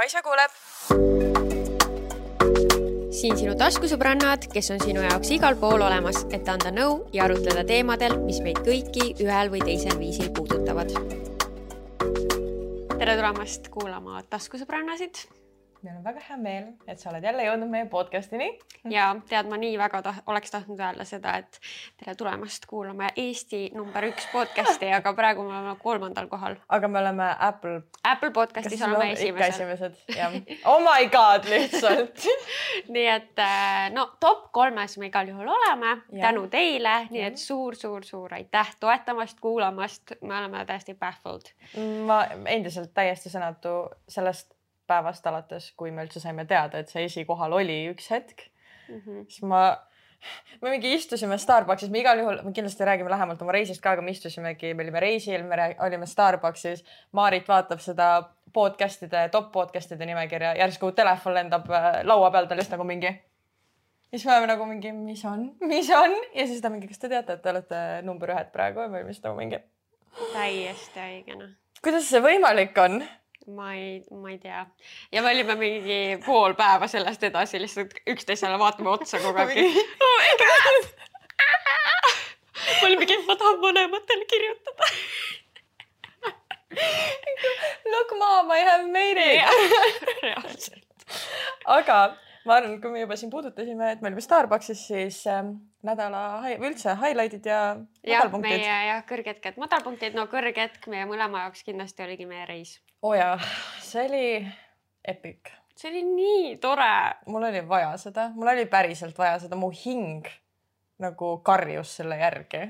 Kaisa kuuleb. siin sinu taskusõbrannad, kes on sinu jaoks igal pool olemas, et anda nõu ja arutleda teemadel, mis meid kõiki ühel või teisel viisil puudutavad. tere tulemast kuulama taskusõbrannasid meil on väga hea meel, et sa oled jälle jõudnud meie podcast'ini. ja tead, ma nii väga taht, oleks tahtnud öelda seda, et tere tulemast kuulama Eesti number üks podcast'i, aga praegu me oleme kolmandal kohal. aga me oleme Apple. Apple podcast'is oleme esimesed. esimesed, jah. Oh my god, lihtsalt nii et äh, no top kolmes me igal juhul oleme, tänu teile, nii et suur-suur-suur aitäh toetamast, kuulamast, me oleme täiesti baffled. ma endiselt täiesti sõnatu sellest päevast alates, kui me üldse saime teada, et see esikohal oli üks hetk mm, -hmm. siis ma, me mingi istusime Starbuckis, me igal juhul, me kindlasti räägime lähemalt oma reisist ka, aga me istusimegi, me olime reisil, me olime Starbuckis. Maarit vaatab seda podcast'ide, top podcast'ide nimekirja, järsku telefon lendab äh, laua peal, ta lihtsalt nagu mingi. siis me oleme nagu mingi, mis on, mis on ja siis ta mingi, kas te teate, et te olete number ühed praegu ja me olime siis nagu mingi. täiesti õige noh. kuidas see võimalik on? Ma ei, ma ei tea. ja me olime mingi pool päeva sellest edasi lihtsalt üksteisele vaatame otsa kogu aeg ma olin mingi, ma tahan vanematele kirjutada Look mom, I have made it. reaalselt. aga ma arvan, et kui me juba siin puudutasime, et me olime Starbuckis, siis ähm, nädala või üldse highlight'id ja madalpunktid. meie jah, kõrghetked, madalpunktid, no kõrghetk meie mõlema jaoks kindlasti oligi meie reis. Oo oh jaa, see oli epic. see oli nii tore. mul oli vaja seda, mul oli päriselt vaja seda, mu hing nagu karjus selle järgi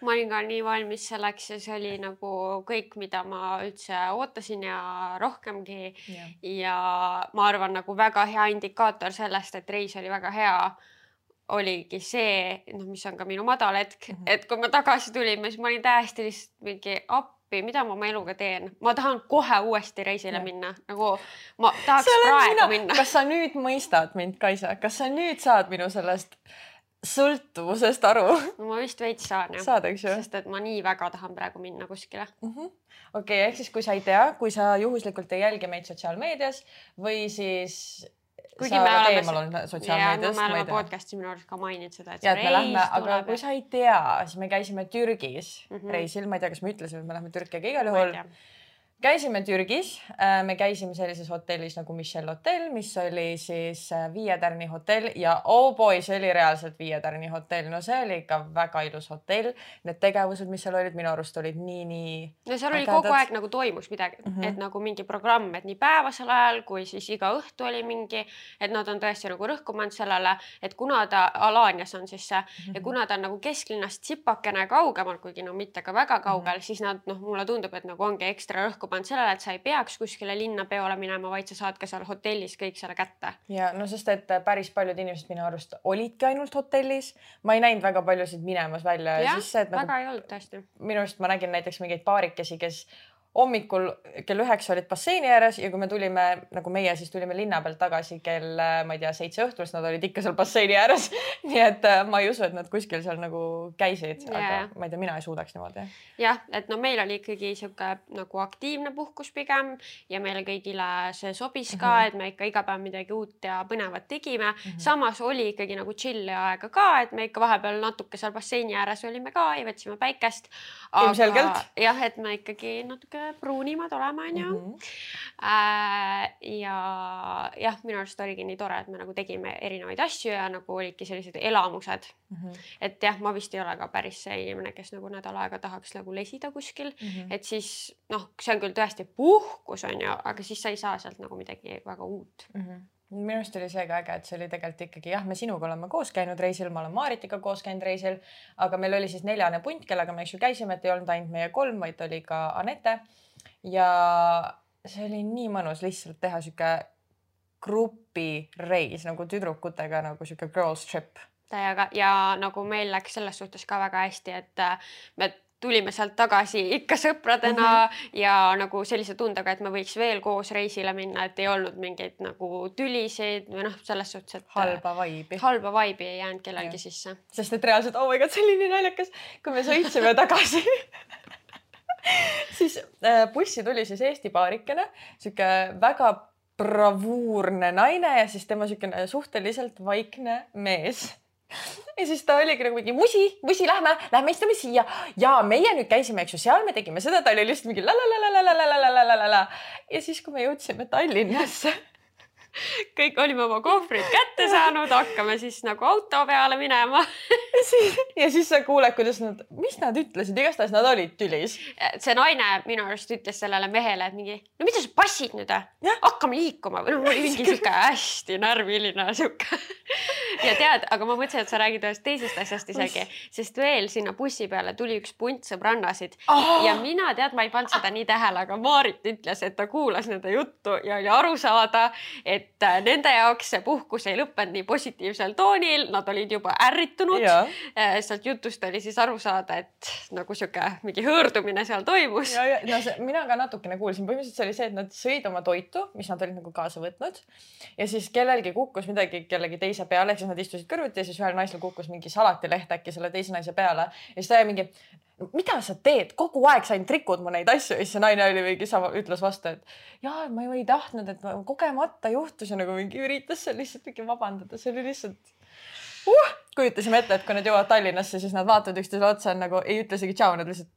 ma olin ka nii valmis selleks ja see oli nagu kõik, mida ma üldse ootasin ja rohkemgi. ja ma arvan, nagu väga hea indikaator sellest, et reis oli väga hea oligi see, noh, mis on ka minu madal hetk mm, -hmm. et kui me tagasi tulime, siis ma olin täiesti lihtsalt mingi appi, mida ma oma eluga teen, ma tahan kohe uuesti reisile ja. minna, nagu ma tahaks praegu mina. minna. kas sa nüüd mõistad mind, Kaisa, kas sa nüüd saad minu sellest sõltuvusest aru? no ma vist veits saan jah. saad, eks ju? sest et ma nii väga tahan praegu minna kuskile mm -hmm.. okei okay,, ehk siis kui sa ei tea, kui sa juhuslikult ei jälgi meid sotsiaalmeedias või siis kuigi me oleme teemal on sotsiaalmeedias. me oleme podcast'i minu arust ka maininud seda, et see reis lähme, aga kui sa ei tea, siis me käisime Türgis mm -hmm. reisil, ma ei tea, kas me ütlesime, et me lähme Türki, aga igal juhul käisime Türgis, äh, me käisime sellises hotellis nagu Michel hotell, mis oli siis äh, viie tärni hotell ja oh boy, see oli reaalselt viie tärni hotell, no see oli ikka väga ilus hotell. Need tegevused, mis seal olid, minu arust olid nii, nii. no seal oli kogu aeg nagu toimus midagi mm, -hmm. et nagu mingi programm, et nii päevasel ajal kui siis iga õhtu oli mingi, et nad on tõesti nagu rõhku pannud sellele, et kuna ta Alanias on siis see mm -hmm. ja kuna ta on nagu kesklinnast tsipakene kaugemal, kuigi no mitte ka väga kaugel mm, -hmm. siis nad noh, mulle tundub, et nagu ongi ekstra rõhku pannud sellele, et sa ei peaks kuskile linna peole minema, vaid sa saad ka seal hotellis kõik selle kätte. ja no sest, et päris paljud inimesed minu arust olidki ainult hotellis, ma ei näinud väga paljusid minemas välja ja, ja siis see, et nagu. väga ei olnud tõesti. minu arust ma nägin näiteks mingeid paarikesi, kes hommikul kell üheksa olid basseini ääres ja kui me tulime nagu meie, siis tulime linna pealt tagasi kell, ma ei tea, seitse õhtul, siis nad olid ikka seal basseini ääres nii et äh, ma ei usu, et nad kuskil seal nagu käisid, aga ma ei tea, mina ei suudaks niimoodi. jah, et no meil oli ikkagi sihuke nagu aktiivne puhkus pigem ja meile kõigile see sobis ka mm, -hmm. et me ikka iga päev midagi uut ja põnevat tegime mm. -hmm. samas oli ikkagi nagu chill'i aega ka, et me ikka vahepeal natuke seal basseini ääres olime ka ja võtsime päikest. ilmselgelt. jah, et me ikkagi natuke pruunimad olema, onju. Mhm. Äh, ja jah, minu arust oligi nii tore, et me nagu tegime erinevaid asju ja nagu olidki sellised elamused mm. -hmm. et jah, ma vist ei ole ka päris see inimene, kes nagu nädal aega tahaks nagu lesida kuskil mm, -hmm. et siis noh, see on küll tõesti puhkus onju, aga siis sa ei saa sealt nagu midagi väga uut mm. -hmm minu arust oli see ka äge, et see oli tegelikult ikkagi jah, me sinuga oleme koos käinud reisil, ma olen Maaritiga koos käinud reisil, aga meil oli siis neljane punt, kellega me, eks ju, käisime, et ei olnud ainult meie kolm, vaid oli ka Anette ja see oli nii mõnus lihtsalt teha sihuke grupireis nagu tüdrukutega nagu sihuke girls trip. täiega ja nagu meil läks selles suhtes ka väga hästi, et äh, me tulime sealt tagasi ikka sõpradena mm -hmm. ja nagu sellise tundega, et me võiks veel koos reisile minna, et ei olnud mingeid nagu tülisid või noh, selles suhtes, et. halba vaibi. halba vaibi ei jäänud kellelgi sisse. sest et reaalselt, oh my god, see oli nii naljakas, kui me sõitsime tagasi siis äh, bussi tuli siis Eesti paarikene, sihuke väga bravuurne naine ja siis tema niisugune suhteliselt vaikne mees ja siis ta oligi nagu mingi musi, musi, lähme, lähme istume siia ja meie nüüd käisime, eks ju, seal me tegime seda, ta oli lihtsalt mingi la la la la la la la la la la la la ja siis, kui me jõudsime Tallinnasse kõik olime oma kohvrid kätte saanud, hakkame siis nagu auto peale minema. Ja siis sa kuuled, kuidas nad, mis nad ütlesid, igastahes nad olid tülis. see naine minu arust ütles sellele mehele, et mingi, no mida sa passid nüüd, hakkame liikuma. Või noh, oli mingi sihuke hästi närviline sihuke. Ja tead, aga ma mõtlesin, et sa räägid ühest teisest asjast isegi, sest veel sinna bussi peale tuli üks punt sõbrannasid. Oh! ja mina tead, ma ei pannud seda nii tähele, aga Maarit ütles, et ta kuulas nende juttu ja oli aru saada, et et äh, nende jaoks see puhkus ei lõppenud nii positiivsel toonil, nad olid juba ärritunud. Äh, sealt jutust oli siis aru saada, et nagu sihuke mingi hõõrdumine seal toimus. ja, ja no see, mina ka natukene kuulsin, põhimõtteliselt see oli see, et nad sõid oma toitu, mis nad olid nagu kaasa võtnud ja siis kellelgi kukkus midagi kellegi teise peale, ehk siis nad istusid kõrvuti ja siis ühel naisel kukkus mingi salatileht äkki selle teise naise peale ja siis ta mingi mida sa teed, kogu aeg sa ainult rikud mu neid asju ja siis see naine oli mingi sama, ütles vastu, et ja ma ju ei tahtnud, et kogemata juhtus ja nagu mingi üritas seal lihtsalt mingi vabandada, see oli lihtsalt uh,. kujutasime ette, et kui nad jõuavad Tallinnasse, siis nad vaatavad üksteisele otsa, nagu ei ütle isegi tšau, nad lihtsalt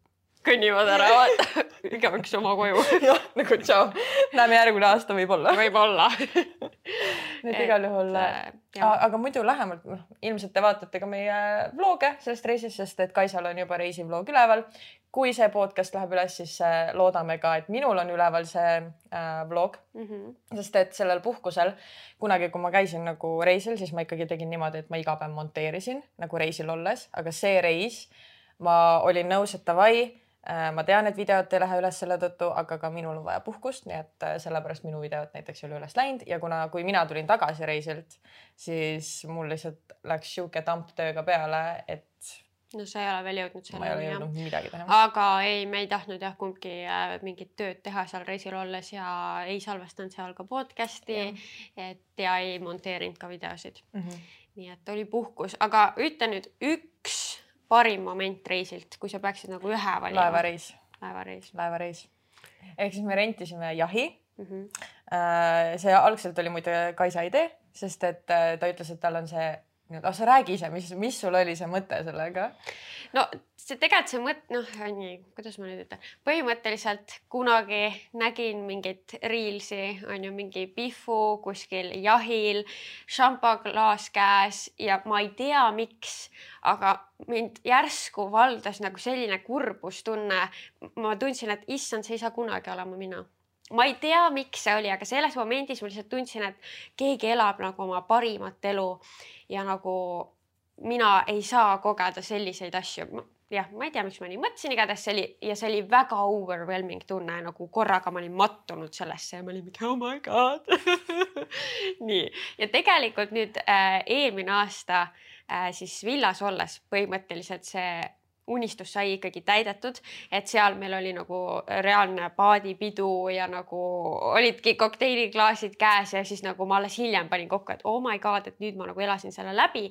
kõnnivad ära, vaata, igaüks oma koju. jah, nagu tšau, näeme järgmine aasta võib-olla. võib-olla nii et igal juhul äh,, aga muidu lähemalt, noh, ilmselt te vaatate ka meie vloge sellest reisist, sest et Kaisal on juba reisivlog üleval. kui see podcast läheb üles, siis äh, loodame ka, et minul on üleval see äh, vlog mm. -hmm. sest et sellel puhkusel kunagi, kui ma käisin nagu reisil, siis ma ikkagi tegin niimoodi, et ma iga päev monteerisin nagu reisil olles, aga see reis ma olin nõus, et davai Äh, ma tean, et videot ei lähe üles selle tõttu, aga ka minul on vaja puhkust, nii et äh, sellepärast minu videot näiteks ei ole üles läinud ja kuna, kui mina tulin tagasi reisilt, siis mul lihtsalt läks sihuke tamp tööga peale, et. no sa ei ole veel jõudnud selleni. ma ei ole jõudnud midagi teha. aga ei, me ei tahtnud jah kumbki äh, mingit tööd teha seal reisil olles ja ei salvestanud seal ka podcast'i, et ja ei monteerinud ka videosid mm. -hmm. nii et oli puhkus, aga ütle nüüd üks parim moment reisilt, kui sa peaksid nagu ühe valima? laevareis. laevareis. laevareis. ehk siis me rentisime jahi mm. -hmm. see algselt oli muide Kaisa idee, sest et äh, ta ütles, et tal on see nii-öelda, ah sa räägi ise, mis, mis sul oli see mõte sellega? no see tegelikult see mõte, noh, nii, kuidas ma nüüd ütlen, põhimõtteliselt kunagi nägin mingit reelsi, on ju, mingi Pihvu kuskil jahil, šampaklaas käes ja ma ei tea, miks, aga mind järsku valdas nagu selline kurbustunne. ma tundsin, et issand, see ei saa kunagi olema mina ma ei tea, miks see oli, aga selles momendis ma lihtsalt tundsin, et keegi elab nagu oma parimat elu ja nagu mina ei saa kogeda selliseid asju. jah, ma ei tea, miks ma nii mõtlesin, igatahes see oli ja see oli väga overwhelming tunne, nagu korraga ma olin mattunud sellesse ja ma olin mingi oh my god nii ja tegelikult nüüd äh, eelmine aasta äh, siis villas olles põhimõtteliselt see unistus sai ikkagi täidetud, et seal meil oli nagu reaalne paadipidu ja nagu olidki kokteiliklaasid käes ja siis nagu ma alles hiljem panin kokku, et oh my god, et nüüd ma nagu elasin selle läbi.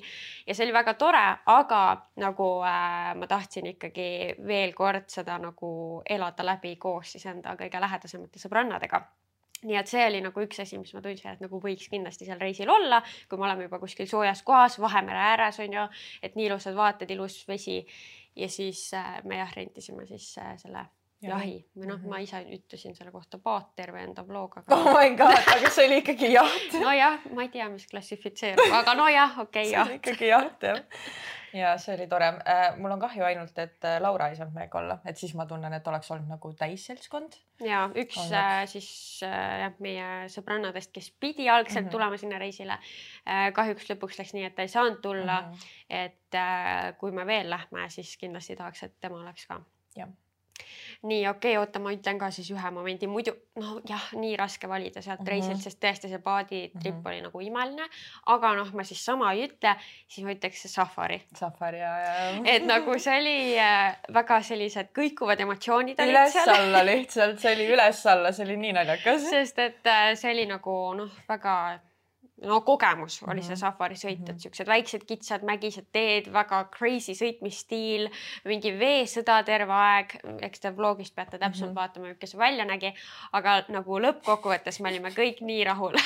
Ja see oli väga tore, aga nagu äh, ma tahtsin ikkagi veel kord seda nagu elada läbi koos siis enda kõige lähedasemate sõbrannadega. Nii et see oli nagu üks asi, mis ma tundsin, et nagu võiks kindlasti seal reisil olla, kui me oleme juba kuskil soojas kohas, Vahemere ääres on ju, et nii ilusad vaated, ilus vesi ja siis äh, me jah rentisime siis äh, selle jahi või noh mm -hmm., ma ise ütlesin selle kohta paat terve enda vlog, aga. oh my god, aga see oli ikkagi jaht. nojah, ma ei tea, mis klassifitseerub, aga nojah, okei okay, jaht. ikkagi jaht jah ja see oli tore äh,. mul on kahju ainult, et äh, Laura ei saanud meiega olla, et siis ma tunnen, et oleks olnud nagu täisseltskond. ja üks äh, siis äh, jah, meie sõbrannadest, kes pidi algselt mm -hmm. tulema sinna reisile äh,. kahjuks lõpuks läks nii, et ta ei saanud tulla mm. -hmm. et äh, kui me veel lähme, siis kindlasti tahaks, et tema oleks ka. jah nii okei okay,, oota, ma ütlen ka siis ühe momendi, muidu noh, jah, nii raske valida sealt mm -hmm. reisilt, sest tõesti see paaditripp mm -hmm. oli nagu imeline. aga noh, ma siis sama ei ütle, siis ma ütleks safari. Safari ja, ja. et nagu see oli äh, väga sellised kõikuvad emotsioonid üles-alla lihtsalt, see oli üles-alla, see oli nii naljakas. sest et äh, see oli nagu noh, väga no kogemus oli see mhm. safari sõit, et mhm. siuksed väiksed kitsad mägised teed, väga crazy sõitmisstiil, mingi veesõda terve aeg. eks te vlogist peate täpselt mm -hmm. vaatama, see välja nägi, aga nagu lõppkokkuvõttes me olime kõik nii rahul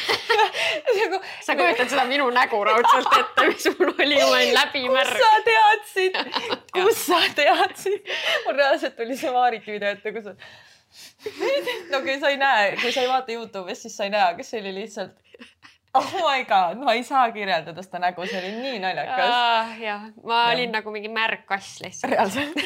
nagu, sa kujutad seda minu nägu raudselt ette, mis mul oli, ma olin läbimärg. kust sa teadsid kus sa teadsid? mul reaalselt tuli see Maariki video ette, kus no kui sa ei näe, kui sa ei vaata Youtube'is, siis sa ei näe, aga see oli lihtsalt oh my god, ma ei saa kirjeldada seda nägu, see oli nii naljakas uh,. jah, ma ja. olin nagu mingi märg kass lihtsalt. reaalselt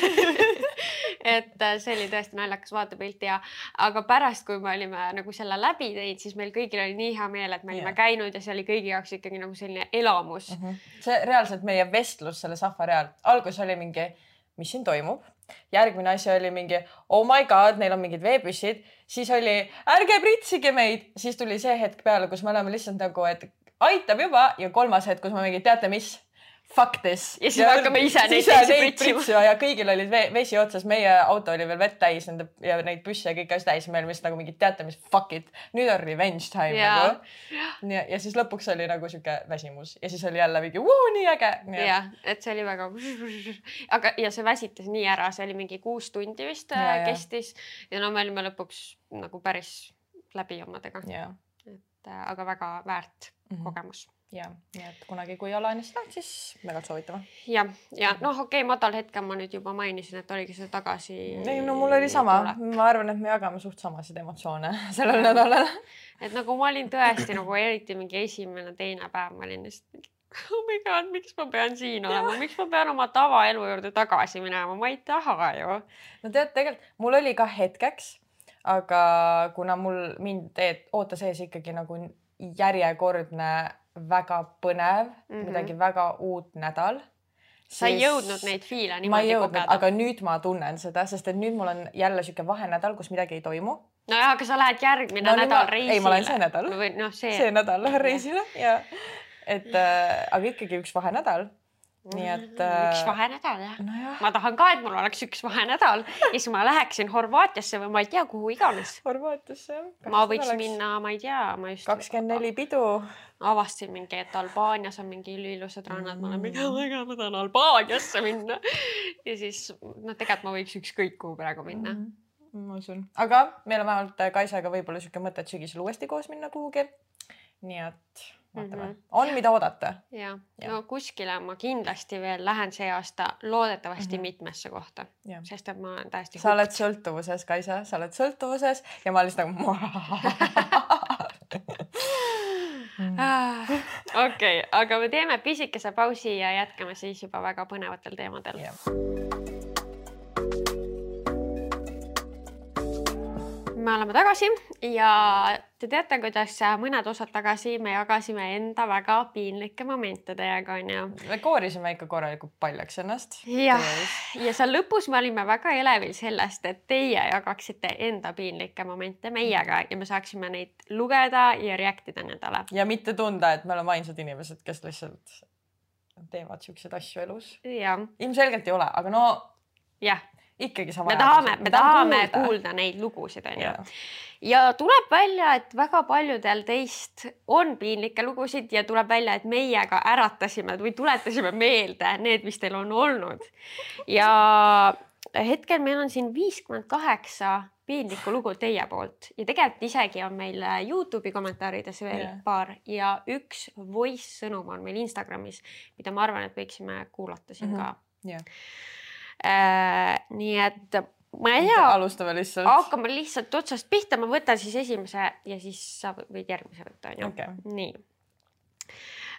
et äh, see oli tõesti naljakas vaatepilt ja, aga pärast, kui me olime nagu selle läbi teinud, siis meil kõigil oli nii hea meel, et me olime yeah. käinud ja see oli kõigi jaoks ikkagi nagu selline elamus mm. -hmm. see reaalselt meie vestlus selle safari ajal, algus oli mingi, mis siin toimub järgmine asi oli mingi oh my god, neil on mingid veepüssid, siis oli ärge pritsige meid, siis tuli see hetk peale, kus me oleme lihtsalt nagu, et aitab juba ja kolmas hetk, kus ma mingi teate mis fuck this. ja siis me hakkame ise neid teisi pritsima. ja kõigil oli vesi otsas, meie auto oli veel vett täis nende ja neid busse ja kõiki asju täis, me olime lihtsalt nagu mingi teate mis fuck it, nüüd on revenge time ja. nagu. ja, ja siis lõpuks oli nagu sihuke väsimus ja siis oli jälle mingi vuu, nii äge. jah, et see oli väga, aga ja see väsitas nii ära, see oli mingi kuus tundi vist ja, äh, kestis ja no me olime lõpuks nagu päris läbi omadega. et äh, aga väga väärt mm -hmm. kogemus ja, nii et kunagi, kui Alanis läheb, siis väga soovitame. ja, ja noh, okei okay,, madal hetkel ma nüüd juba mainisin, et oligi see tagasi. ei no mul oli sama, ma arvan, et me jagame suht samasid emotsioone sellel nädalal. et nagu ma olin tõesti nagu eriti mingi esimene, teine päev, ma olin lihtsalt oh my god, miks ma pean siin olema, miks ma pean oma tavaelu juurde tagasi minema, ma ei taha ju. no tead, tegelikult mul oli ka hetkeks, aga kuna mul mind ootas ees ikkagi nagu järjekordne väga põnev mm, -hmm. midagi väga uut nädal. sa ei jõudnud neid fiile niimoodi kogeda? aga nüüd ma tunnen seda, sest et nüüd mul on jälle sihuke vahenädal, kus midagi ei toimu. nojah, aga sa lähed järgmine no, nädal ma, reisile. ei, ma lähen see nädal. või noh, see. see nädal lähen reisile ja et äh, aga ikkagi üks vahenädal nii et äh.... üks vahenädal jah no. ma tahan ka, et mul oleks üks vahenädal ja siis ma läheksin Horvaatiasse või ma ei tea, kuhu iganes. Horvaatiasse jah. ma võiks oleks... minna, ma ei tea, ma just. kakskümmend neli pidu. avastasin mingi, et Albaanias on mingi üliilusad rannad mm., ma olen mingi, oh my god, ma tahan Albaaniasse minna. ja siis noh, tegelikult ma võiks ükskõik kuhu praegu minna mm. -hmm. ma usun, aga meil on vähemalt Kaisaga võib-olla sihuke mõte, et sügisel uuesti koos minna kuhugi. nii et vaatame mm, -hmm. on, mida oodata. ja, ja., no kuskile ma kindlasti veel lähen see aasta loodetavasti mm -hmm. mitmesse kohta, sest et ma olen täiesti. sa oled sõltuvuses, Kaisa, sa oled sõltuvuses ja ma lihtsalt nagu ah, okei, aga me teeme pisikese pausi ja jätkame siis juba väga põnevatel teemadel yeah me oleme tagasi ja te teate, kuidas mõned osad tagasi me jagasime enda väga piinlikke momente teiega onju. me koorisime ikka korralikult paljaks ennast. jah, ja seal lõpus me olime väga elevil sellest, et teie jagaksite enda piinlikke momente meiega ja me saaksime neid lugeda ja react ida nendele. ja mitte tunda, et me oleme ainsad inimesed, kes lihtsalt teevad siukseid asju elus. ilmselgelt ei ole, aga no. jah ikkagi sa me tahame, me tahame kuulda, kuulda neid lugusid, onju. ja tuleb välja, et väga paljudel teist on piinlikke lugusid ja tuleb välja, et meie ka äratasime või tuletasime meelde need, mis teil on olnud. ja hetkel meil on siin viiskümmend kaheksa piinlikku lugu teie poolt ja tegelikult isegi on meil Youtube'i kommentaarides veel yeah. paar ja üks voice sõnum on meil Instagramis, mida ma arvan, et võiksime kuulata siin mm -hmm. ka yeah äh,. Nii et ma ei tea. alustame lihtsalt. hakkame lihtsalt otsast pihta, ma võtan siis esimese ja siis sa võid järgmise võtta, onju. Okay.. nii.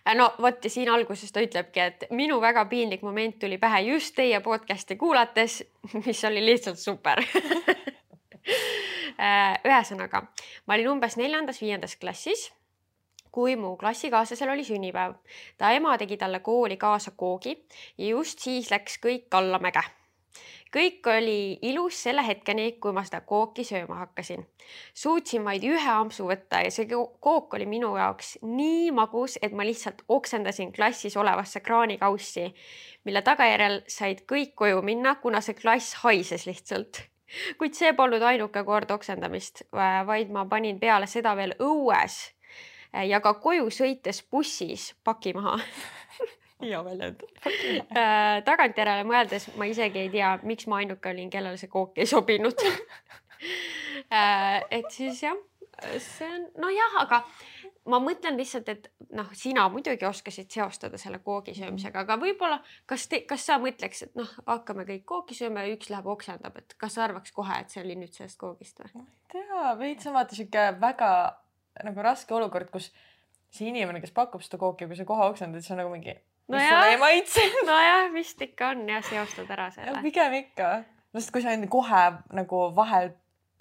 Äh, no vot ja siin alguses ta ütlebki, et minu väga piinlik moment tuli pähe just teie podcast'i kuulates, mis oli lihtsalt super. Äh, ühesõnaga, ma olin umbes neljandas-viiendas klassis, kui mu klassikaaslasel oli sünnipäev. ta ema tegi talle kooli kaasa koogi ja just siis läks kõik allamäge kõik oli ilus selle hetkeni, kui ma seda kooki sööma hakkasin. suutsin vaid ühe ampsu võtta ja see kook oli minu jaoks nii magus, et ma lihtsalt oksendasin klassis olevasse kraanikaussi, mille tagajärjel said kõik koju minna, kuna see klass haises lihtsalt. kuid see polnud ainuke kord oksendamist, vaid ma panin peale seda veel õues ja ka koju sõites bussis paki maha hea väljend. Äh, tagantjärele mõeldes ma isegi ei tea, miks ma ainuke olin, kellele see kook ei sobinud et siis jah, see on nojah, aga ma mõtlen lihtsalt, et noh, sina muidugi oskasid seostada selle koogi mhm. söömisega, aga võib-olla kas te, kas sa mõtleks, et noh, hakkame kõik kooki sööma ja üks läheb oksendab, et kas sa arvaks kohe, et see oli nüüd sellest koogist või? ma ei tea, veits on vaata sihuke väga nagu raske olukord, kus see inimene, kes pakub seda kooki, kui sa kohe oksendad, siis on nagu mingi. no jah, nojah, vist ikka on. Jah, seostad ära selle. pigem ikka, sest kui sa kohe nagu vahel,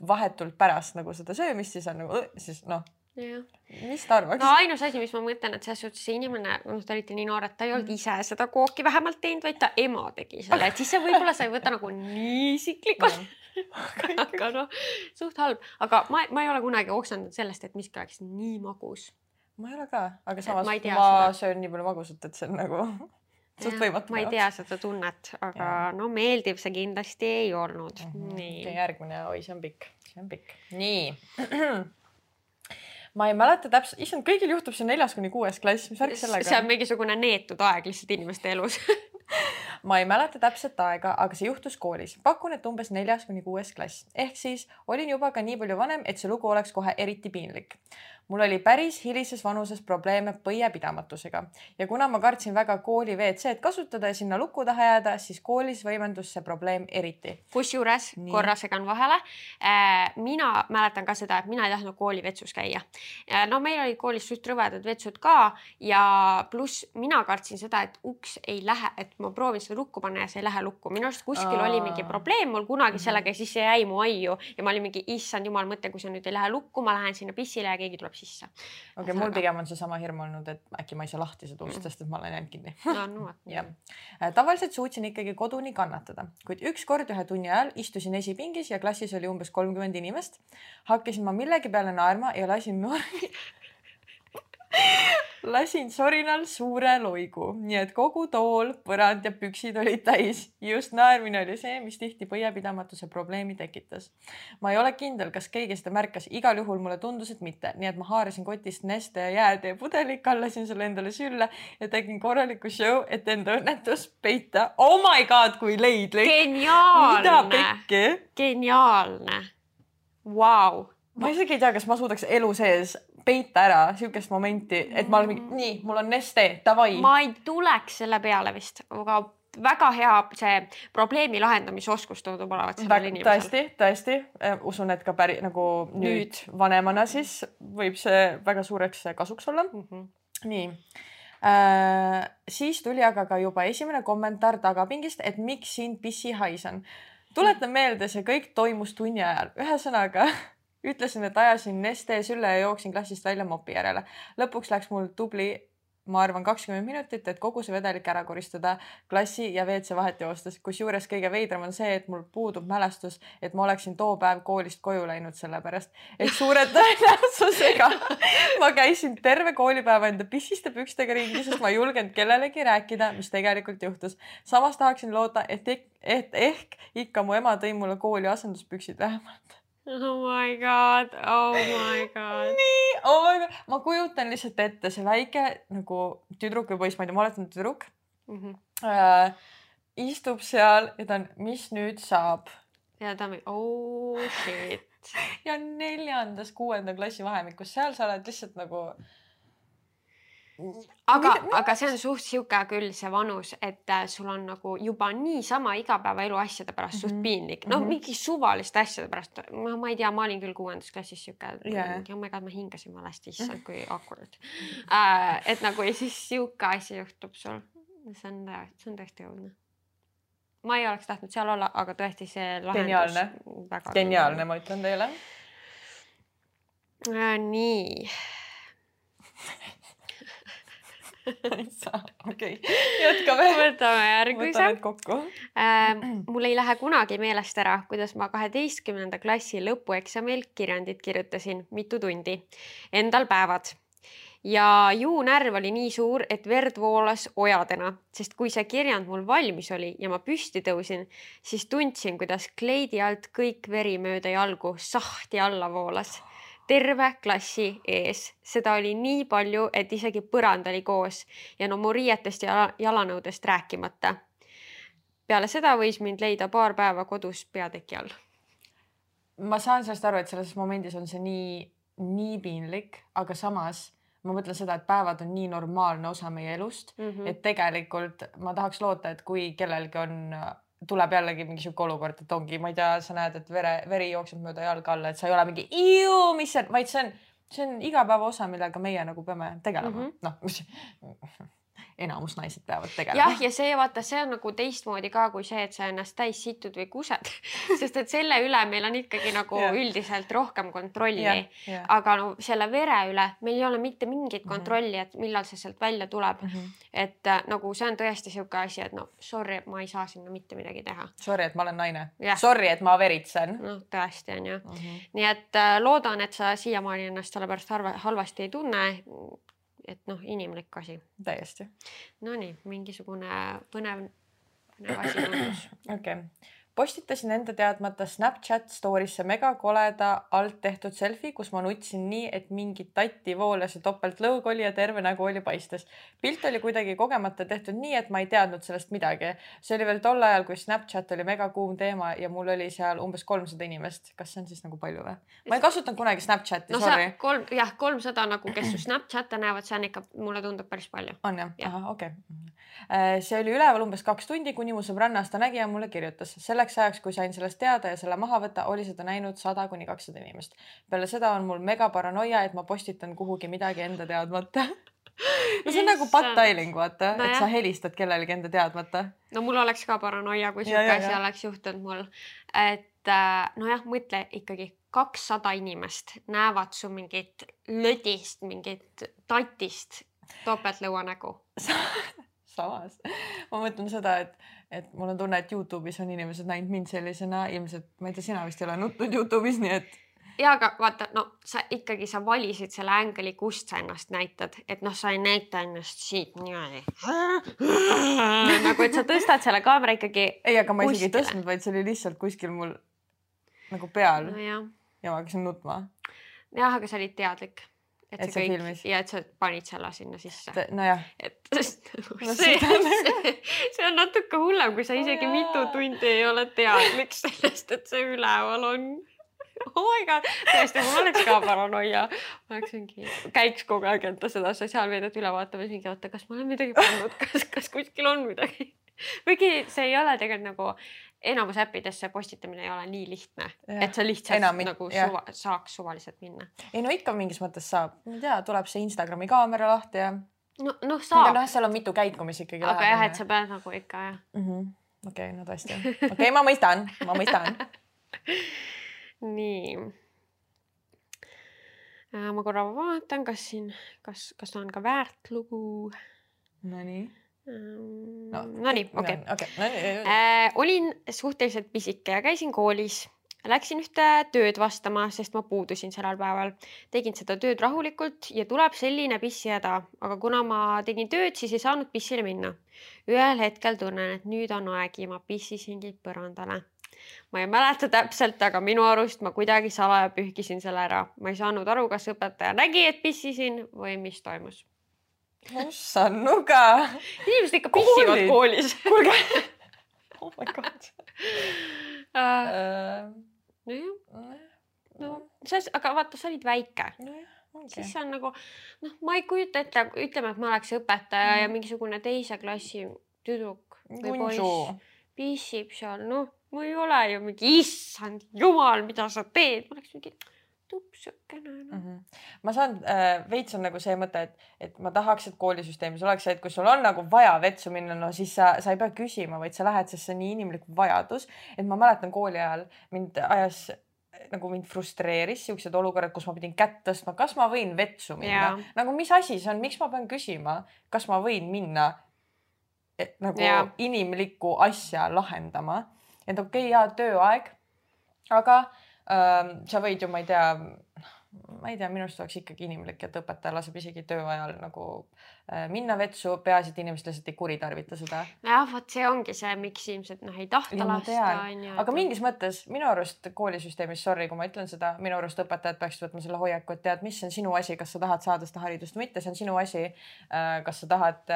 vahetult pärast nagu seda söömist, siis on nagu, siis noh. Mis ta arvaks? no ainus asi, mis ma mõtlen, et selles suhtes see inimene, noh, te olite nii noored, ta ei olnud ise seda kooki vähemalt teinud, vaid ta ema tegi selle, et siis see võib-olla sa ei võta nagu nii isiklikult aga noh, suht halb, aga ma, ma ei ole kunagi oksendanud sellest, et miski oleks nii magus. ma ei ole ka, aga samas ma, ma seda. söön nii palju magusat, et see on nagu suht võimatu. ma ei tea seda tunnet, aga ja. no meeldiv see kindlasti ei olnud mm. -hmm. nii. järgmine, oi, see on pikk, see on pikk. nii ma ei mäleta täpselt, issand, kõigil juhtub see neljas kuni kuues klass, mis värk sellega on? see on mingisugune neetud aeg lihtsalt inimeste elus ma ei mäleta täpset aega, aga see juhtus koolis. pakun, et umbes neljas kuni kuues klass ehk siis olin juba ka nii palju vanem, et see lugu oleks kohe eriti piinlik mul oli päris hilises vanuses probleeme põiepidamatusega ja kuna ma kartsin väga kooli WC-d kasutada ja sinna luku taha jääda, siis koolis võimendus see probleem eriti. kusjuures korra segan vahele. Äh, mina mäletan ka seda, et mina ei tahtnud kooli vetsus käia. no meil olid koolis suht rõvedad vetsud ka ja pluss mina kartsin seda, et uks ei lähe, et ma proovin seda lukku panna ja see ei lähe lukku. minu arust kuskil Aa. oli mingi probleem mul kunagi sellega ja siis see jäi mu aiu ja ma olin mingi issand jumal mõte, kui see nüüd ei lähe lukku, ma lähen sinna pissile ja keegi tuleb sisse. okei okay,, mul pigem on seesama hirm olnud, et äkki ma ei saa lahti seda ust mm., sest et ma olen jäänud kinni no, no, jah, äh, tavaliselt suutsin ikkagi koduni kannatada, kuid ükskord ühe tunni ajal istusin esipingis ja klassis oli umbes kolmkümmend inimest. hakkasin ma millegi peale naerma ja lasin noori lasin sorinal suure loigu, nii et kogu tool, põrand ja püksid olid täis. just naermine oli see, mis tihti põiepidamatuse probleemi tekitas. ma ei ole kindel, kas keegi seda märkas, igal juhul mulle tundus, et mitte, nii et ma haarasin kotist Neste jäätee pudeli, kallasin selle endale sülle ja tegin korraliku show, et enda õnnetust peita. Oh my god, kui leidlik. geniaalne. geniaalne. Vau ma isegi ei tea, kas ma suudaks elu sees peita ära siukest momenti, et ma olen mingi, nii, mul on Neste, davai. ma ei tuleks selle peale vist, aga väga hea see probleemi lahendamise oskus tundub olevat sellel inimesel. tõesti, tõesti, äh, usun, et ka päri nagu nüüd, nüüd vanemana siis võib see väga suureks kasuks olla mm. -hmm. nii äh,. siis tuli aga ka juba esimene kommentaar tagapingist, et miks sind pissihais on. tuletan meelde, see kõik toimus tunni ajal, ühesõnaga ütlesin, et ajasin Neste sülle ja jooksin klassist välja mopi järele. lõpuks läks mul tubli, ma arvan, kakskümmend minutit, et kogu see vedelik ära koristada klassi ja WC vahet joostes. kusjuures kõige veidram on see, et mul puudub mälestus, et ma oleksin too päev koolist koju läinud, sellepärast et suure tõenäosusega ma käisin terve koolipäeva enda pissiste pükstega ringi, sest ma ei julgenud kellelegi rääkida, mis tegelikult juhtus. samas tahaksin loota, et, et ehk ikka mu ema tõi mulle kooli asenduspüksid vähemalt oh my god, oh my god. nii, oh my god, ma kujutan lihtsalt ette see väike nagu tüdruk või poiss, ma ei tea, ma oletan tüdruk mm. -hmm. Äh, istub seal ja ta on, mis nüüd saab? ja ta on, oh shit. ja neljandas-kuuenda klassi vahemikus, seal sa oled lihtsalt nagu aga, aga see on suht sihuke küll see vanus, et äh, sul on nagu juba niisama igapäevaelu asjade pärast mm -hmm. suht mhm. piinlik, noh mm -hmm. mingi suvaliste asjade pärast, ma, ma ei tea, ma olin küll kuuendas klassis sihuke yeah., oh my god, ma hingasin valesti, issand kui awkward äh,. et nagu ja siis sihuke asi juhtub sul, see on, see on tõesti õudne ma ei oleks tahtnud seal olla, aga tõesti see lahendus. geniaalne, geniaalne, ma ütlen teile äh,. nii okei jätkame. võtame järgmise. kokku äh,. mul ei lähe kunagi meelest ära, kuidas ma kaheteistkümnenda klassi lõpueksamil kirjandit kirjutasin mitu tundi, endal päevad ja juunärv oli nii suur, et verd voolas ojadena, sest kui see kirjand mul valmis oli ja ma püsti tõusin, siis tundsin, kuidas kleidi alt kõik veri mööda jalgu sahti alla voolas terve klassi ees, seda oli nii palju, et isegi põrand oli koos ja no mu riietest ja jalanõudest rääkimata. peale seda võis mind leida paar päeva kodus peateki all. ma saan sellest aru, et selles momendis on see nii, nii piinlik, aga samas ma mõtlen seda, et päevad on nii normaalne osa meie elust mm, -hmm. et tegelikult ma tahaks loota, et kui kellelgi on tuleb jällegi mingi sihuke olukord, et ongi, ma ei tea, sa näed, et vere, veri jookseb mööda jalga alla, et sa ei ole mingi, mis see on, vaid see on, see on igapäeva osa, millega meie nagu peame tegelema mm -hmm., noh enamus naised peavad tegelema. jah, ja see vaata, see on nagu teistmoodi ka kui see, et sa ennast täis situd või kused sest et selle üle meil on ikkagi nagu ja. üldiselt rohkem kontrolli. aga no selle vere üle meil ei ole mitte mingit mhm. kontrolli, et millal see sealt välja tuleb mm. -hmm. et äh, nagu see on tõesti sihuke asi, et no sorry, ma ei saa sinna mitte midagi teha. Sorry, et ma olen naine. Sorry, et ma veritsen. noh, tõesti on ju mm. -hmm. nii et äh, loodan, et sa siiamaani ennast selle pärast halvasti ei tunne et noh, inimlik asi. täiesti. Nonii, mingisugune põnev, põnev asi tundus. okei okay postitasin enda teadmata Snapchat story'sse megakoleda alt tehtud selfie, kus ma nutsin nii, et mingit tatti voolas ja topeltlõug oli ja terve nägu oli paistes. pilt oli kuidagi kogemata tehtud nii, et ma ei teadnud sellest midagi. see oli veel tol ajal, kui Snapchat oli megakuum teema ja mul oli seal umbes kolmsada inimest. kas see on siis nagu palju või? ma ei kasutanud kunagi Snapchati no,, sorry. kolm, jah, kolmsada nagu, kes su Snapchat'e näevad, see on ikka, mulle tundub päris palju. on jah ja.? ahah, okei okay. Äh, see oli üleval umbes kaks tundi, kuni mu sõbranna seda nägi ja mulle kirjutas. Selleks ajaks, kui sain sellest teada ja selle maha võtta, oli seda näinud sada kuni kakssada inimest. peale seda on mul megaparanoia, et ma postitan kuhugi midagi enda teadmata no see on nagu pattailing, vaata no, et sa helistad kellelegi enda teadmata. no mul oleks ka paranoia, kui siuke asi oleks juhtunud mul. et äh, nojah, mõtle ikkagi kakssada inimest näevad su mingit lödist, mingit tatist topeltlõuanägu samas ma mõtlen seda, et, et mul on tunne, et Youtube'is on inimesed näinud mind sellisena, ilmselt ma ei tea, sina vist ei ole nutnud Youtube'is, nii et. ja aga vaata, no sa ikkagi, sa valisid selle ängli, kust sa ennast näitad, et noh, sa ei näita ennast siit niimoodi nagu, et sa tõstad selle kaamera ikkagi. ei, aga ma isegi ei tõstnud, vaid see oli lihtsalt kuskil mul nagu peal no. ja ma hakkasin nutma. jah, aga sa olid teadlik et, et see kõik filmis. ja et sa panid selle sinna sisse. nojah. et no, see, see, see on natuke hullem, kui sa isegi oh, mitu tundi ei ole teadlik sellest, et see üleval on. oh my god, tõesti, mul oleks ka paranoia. ma oleksingi, käiks kogu aeg enda seda sotsiaalmeediat üle vaatamas, mingi oota, kas ma olen midagi pannud, kas, kas kuskil on midagi. kuigi see ei ole tegelikult nagu enamus äppidesse postitamine ei ole nii lihtne, et sa lihtsalt Enam, nagu suva, saaks suvaliselt minna. ei no ikka mingis mõttes saab, ma ei tea, tuleb see Instagrami kaamera lahti ja. no, noh saab. noh, seal on mitu käiku, mis ikkagi. aga jah, et sa pead nagu ikka jah mm -hmm.. okei okay,, no tõesti, okei okay,, ma mõistan, ma mõistan nii. Äh, ma korra vaatan, kas siin, kas, kas on ka väärt lugu. Nonii no, Nonii, okei. Äh, olin suhteliselt pisike ja käisin koolis. Läksin ühte tööd vastama, sest ma puudusin sellel päeval. tegin seda tööd rahulikult ja tuleb selline pissihäda, aga kuna ma tegin tööd, siis ei saanud pissile minna. ühel hetkel tunnen, et nüüd on aeg ja ma pissisingi põrandale ma ei mäleta täpselt, aga minu arust ma kuidagi salaja pühkisin selle ära. ma ei saanud aru, kas õpetaja nägi, et pissisin või mis toimus ossanuga. inimesed ikka pissivad koolis. kuulge. oh my god uh,. nojah. no sa, aga vaata, sa olid väike no,. Okay. siis see on nagu noh, ma ei kujuta ette, ütleme, et ma oleks õpetaja mm. ja mingisugune teise klassi tüdruk või poiss pissib seal, noh, ma ei ole ju mingi issand jumal, mida sa teed, ma oleks mingi tupsukene no.. Mm -hmm. ma saan äh,, veits on nagu see mõte, et, et ma tahaks, et koolisüsteemis oleks see, et kui sul on nagu vaja vetsu minna, no siis sa, sa ei pea küsima, vaid sa lähed, sest see on nii inimlik vajadus. et ma mäletan kooli ajal mind ajas nagu mind frustreeris siuksed olukorrad, kus ma pidin kätt tõstma, kas ma võin vetsu minna, nagu mis asi see on, miks ma pean küsima, kas ma võin minna et, nagu ja. inimlikku asja lahendama, et okei okay,, jaa, tööaeg, aga sa võid ju, ma ei tea, ma ei tea, minu arust oleks ikkagi inimlik, et õpetaja laseb isegi töö ajal nagu minna vetsu, peaasi, et inimesed lihtsalt ei kuritarvita seda. jah, vot see ongi see, miks inimesed noh, ei tahta ja, lasta onju. aga mingis mõttes minu arust koolisüsteemis, sorry, kui ma ütlen seda, minu arust õpetajad peaksid võtma selle hoiaku, et tead, mis on sinu asi, kas sa tahad saada seda haridust või mitte, see on sinu asi. Kas sa tahad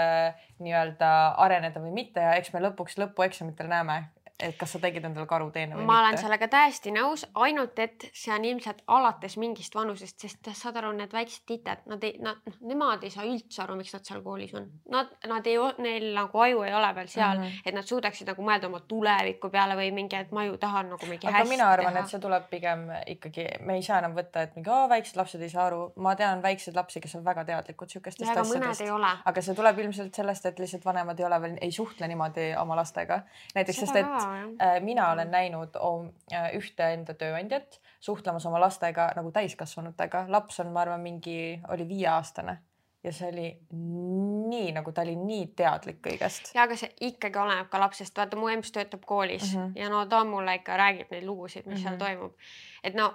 nii-öelda areneda või mitte ja eks me lõpuks lõpueksamitel näeme, et kas sa tegid endale karuteene või ma mitte? ma olen sellega täiesti nõus, ainult et see on ilmselt alates mingist vanusest, sest saad aru, need väiksed tited, nad ei, nad, noh, nemad ei saa üldse aru, miks nad seal koolis on. Nad, nad ei, neil nagu aju ei ole veel seal mm, -hmm. et nad suudaksid nagu mõelda oma tuleviku peale või mingi, et ma ju tahan nagu mingi aga mina arvan, et see tuleb pigem ikkagi, me ei saa enam võtta, et mingi oh, väiksed lapsed ei saa aru, ma tean väikseid lapsi, kes on väga teadlikud siukestest asjadest. aga see tuleb ilmselt sellest, et lihtsalt vanemad ei ole veel, ei suhtle niimoodi oma lastega. näiteks, sest et mina olen mm. näinud äh, ühte enda tööandjat suhtlemas oma lastega nagu täiskasvanutega, laps on, ma arvan, mingi oli viieaastane ja see oli nii nagu ta oli nii teadlik kõigest. ja aga see ikkagi oleneb ka lapsest, vaata mu emps töötab koolis mm -hmm. ja no ta mulle ikka räägib neid lugusid, mis mm -hmm. seal mhm. toimub et no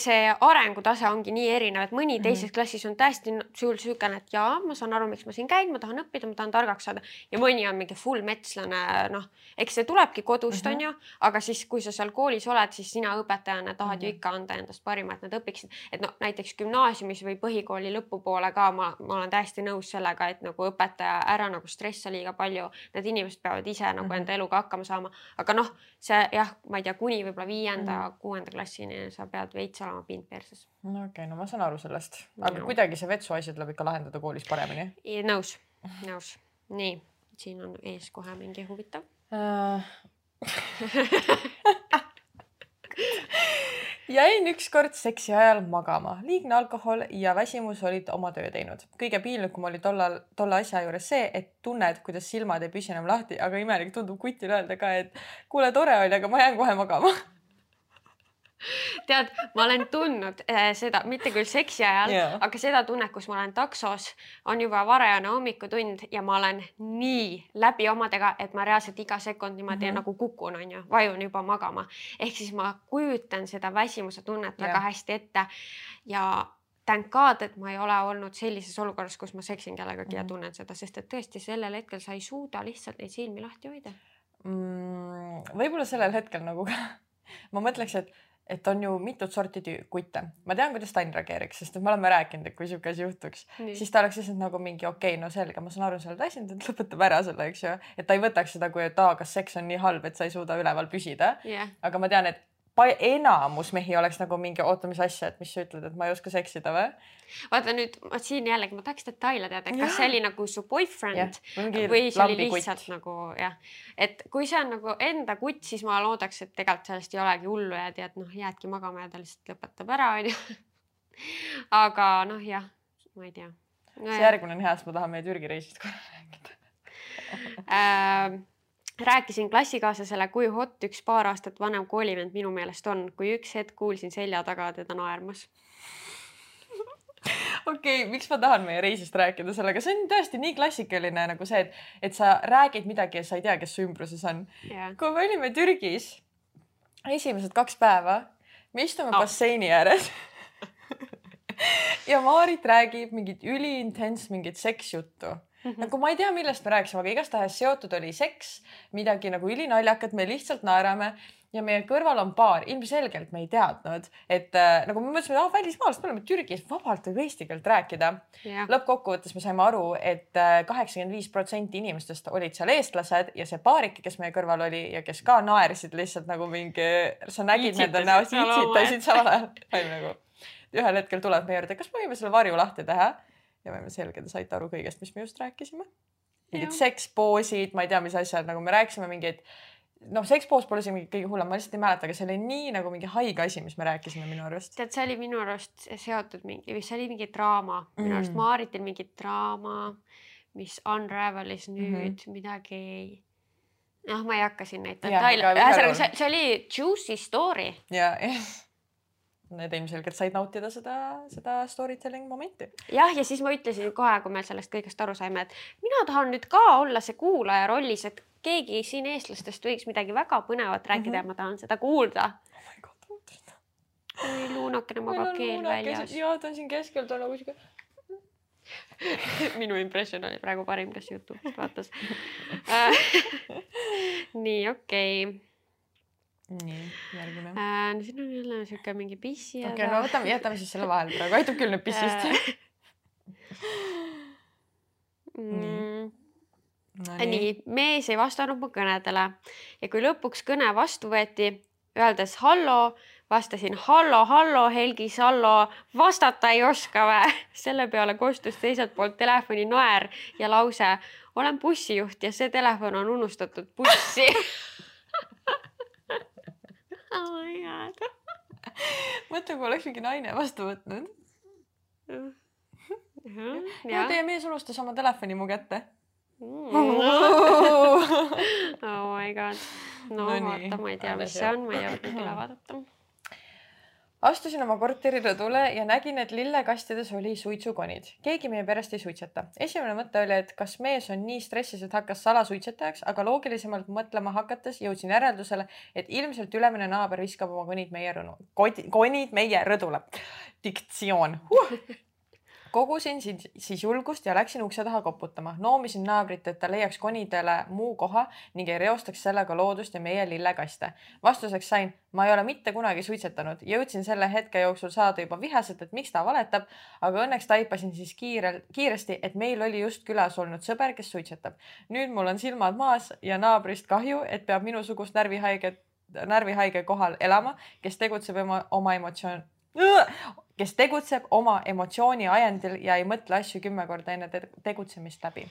see arengutase ongi nii erinev, et mõni teises mm -hmm. klassis on täiesti sul siukene, et jaa, ma saan aru, miks ma siin käin, ma tahan õppida, ma tahan targaks saada ja mõni on mingi full metslane, noh, eks see tulebki kodust mm, -hmm. on ju, aga siis, kui sa seal koolis oled, siis sina õpetajana tahad mm -hmm. ju mhm. ikka anda endast parima, et nad õpiksid, et noh, näiteks gümnaasiumis või põhikooli lõpupoole ka ma, ma olen täiesti nõus sellega, et nagu õpetaja ära nagu stressa liiga palju, need inimesed peavad ise nagu mm -hmm. enda eluga hakkama saama, aga noh, see jah, ma ei tea, kuni võib-olla viienda mm -hmm., kuuenda klassini sa pead veits olema pind perses. no okei okay,, no ma saan aru sellest, aga no. kuidagi see vetsu asi tuleb ikka lahendada koolis paremini. nõus, nõus. nii, siin on ees kohe mingi huvitav uh... jäin ükskord seksi ajal magama, liigne alkohol ja väsimus olid oma töö teinud. kõige piinlikum oli tollal, tolle asja juures see, et tunned, kuidas silmad ei püsi enam lahti, aga imelik tundub kutil öelda ka, et kuule, tore oli, aga ma jään kohe magama tead, ma olen tundnud äh, seda, mitte küll seksi ajal yeah., aga seda tunnet, kus ma olen taksos, on juba varajane hommikutund ja ma olen nii läbi omadega, et ma reaalselt iga sekund niimoodi mm -hmm. nagu kukun, onju, vajun juba magama. ehk siis ma kujutan seda väsimuse tunnet yeah. väga hästi ette ja thank god, et ma ei ole olnud sellises olukorras, kus ma seksin kellegagi mm -hmm. ja mhm. tunnen seda, sest et tõesti sellel hetkel sa ei suuda lihtsalt neid silmi lahti hoida mm,. võib-olla sellel hetkel nagu ma mõtleks, et et on ju mitut sorti kutte. ma tean, kuidas Sten reageeriks, sest et me oleme rääkinud, et kui sihuke asi juhtuks, siis ta oleks lihtsalt nagu mingi okei okay,, no selge, ma saan aru, sa oled väsinud, et lõpetab ära selle, eks ju. et ta ei võtaks seda kui, et aa, kas seks on nii halb, et sa ei suuda üleval püsida yeah.. aga ma tean, et enamus mehi oleks nagu mingi, oota, mis asja, et mis sa ütled, et ma ei oska seksida või? vaata nüüd, ma siin jällegi, ma tahaks detaile teada, et kas see oli nagu su boyfriend ja, või see oli lihtsalt kutt. nagu jah, et kui see on nagu enda kutt, siis ma loodaks, et tegelikult sellest ei olegi hullu ja tead, noh, jäädki magama ja ta lihtsalt lõpetab ära, onju. aga noh, jah, ma ei tea no,. see järgmine on hea, sest ma tahan meie Türgi reisist korra rääkida äh, rääkisin klassikaaslasele, kui hot üks paar aastat vanem koolivend minu meelest on, kui üks hetk kuulsin selja taga teda naermas. Okei okay,, miks ma tahan meie reisist rääkida sellega, see on tõesti nii klassikaline nagu see, et, et sa räägid midagi ja sa ei tea, kes su ümbruses on. Yeah.. kui me olime Türgis esimesed kaks päeva, me istume no. basseini ääres ja Maarit räägib mingit üliintens mingit seksjuttu Mm -hmm. nagu ma ei tea, millest me rääkisime, aga igastahes seotud oli seks, midagi nagu ülinaljakat, me lihtsalt naerame ja meie kõrval on baar, ilmselgelt me ei teadnud, et äh, nagu me mõtlesime, et ah välismaalased, me oleme Türgis, vabalt võib eesti keelt rääkida yeah.. lõppkokkuvõttes me saime aru et, et äh, kaheksakümmend viis protsenti inimestest olid seal eestlased ja see baarike, kes meie kõrval oli ja kes ka naersid lihtsalt nagu mingi, sa nägid nende näost, itsitasid samal ajal. nagu ühel hetkel tuleb meie juurde, kas me võime selle varju lahti teha ja võime selgelt saite aru kõigest, mis me just rääkisime. mingid sekspoosid, ma ei tea, mis asjad, nagu me rääkisime mingeid noh, sekspoos pole mingi kõige hullem, ma lihtsalt ei mäleta, aga see oli nii nagu mingi haige asi, mis me rääkisime minu arust. tead, see oli minu arust seotud mingi, see oli mingi draama mm., minu arust. Maaritil mingi draama, mis unravel'is nüüd mm -hmm. midagi. noh, ma ei hakka siin neid detaile, ühesõnaga see, see oli juicy story. ja, jah need ilmselgelt said nautida seda, seda story telling momenti. jah, ja siis ma ütlesin kohe, kui me sellest kõigest aru saime, et mina tahan nüüd ka olla see kuulaja rollis, et keegi siin eestlastest võiks midagi väga põnevat rääkida mm -hmm. ja ma tahan seda kuulda. oh my god, oi luunakene magab keel väljas. ja ta on siin keskel, ta on nagu siuke minu impression oli praegu parim, kes Youtube'ist vaatas äh, nii, okei okay nii, järgmine äh,. no siin on jälle siuke mingi pissi. okei okay,, no võtame, jätame siis selle vahele praegu, aitab küll nüüd pissist äh, mm. No nii. nii, mees ei vastanud mu kõnedele ja kui lõpuks kõne vastu võeti, öeldes hallo, vastasin hallo, hallo, Helgi Sallo, vastata ei oska vä? selle peale kostus teiselt poolt telefoni naer ja lause, olen bussijuht ja see telefon on unustatud bussi oh my god. mõtle, kui oleks mingi naine vastu võtnud. ja teie mees unustas oma telefoni mu kätte mm. oh my god. no, no vaata, ma ei tea, mis see on, ma ei jõudnud üle vaadata astusin oma korteri rõdule ja nägin, et lillekastides oli suitsukonid. keegi meie perest ei suitseta. esimene mõte oli, et kas mees on nii stressis, et hakkas salasuitsetajaks, aga loogilisemalt mõtlema hakates jõudsin järeldusele, et ilmselt ülemine naaber viskab oma konid meie rõnu, konid meie rõdule. diktsioon huh kogusin siis julgust ja läksin ukse taha koputama. noomisin naabrit, et ta leiaks konidele muu koha ning ei reostaks sellega loodust ja meie lillekaste. vastuseks sain, ma ei ole mitte kunagi suitsetanud. jõudsin selle hetke jooksul saada juba vihaselt, et miks ta valetab, aga õnneks taipasin siis kiirelt, kiiresti, et meil oli just külas olnud sõber, kes suitsetab. nüüd mul on silmad maas ja naabrist kahju, et peab minusugust närvihaiget närvihaige kohal elama, kes tegutseb oma, oma emotsioon, kes tegutseb oma emotsiooni ajendil ja ei mõtle asju kümme korda enne tegutsemist läbi.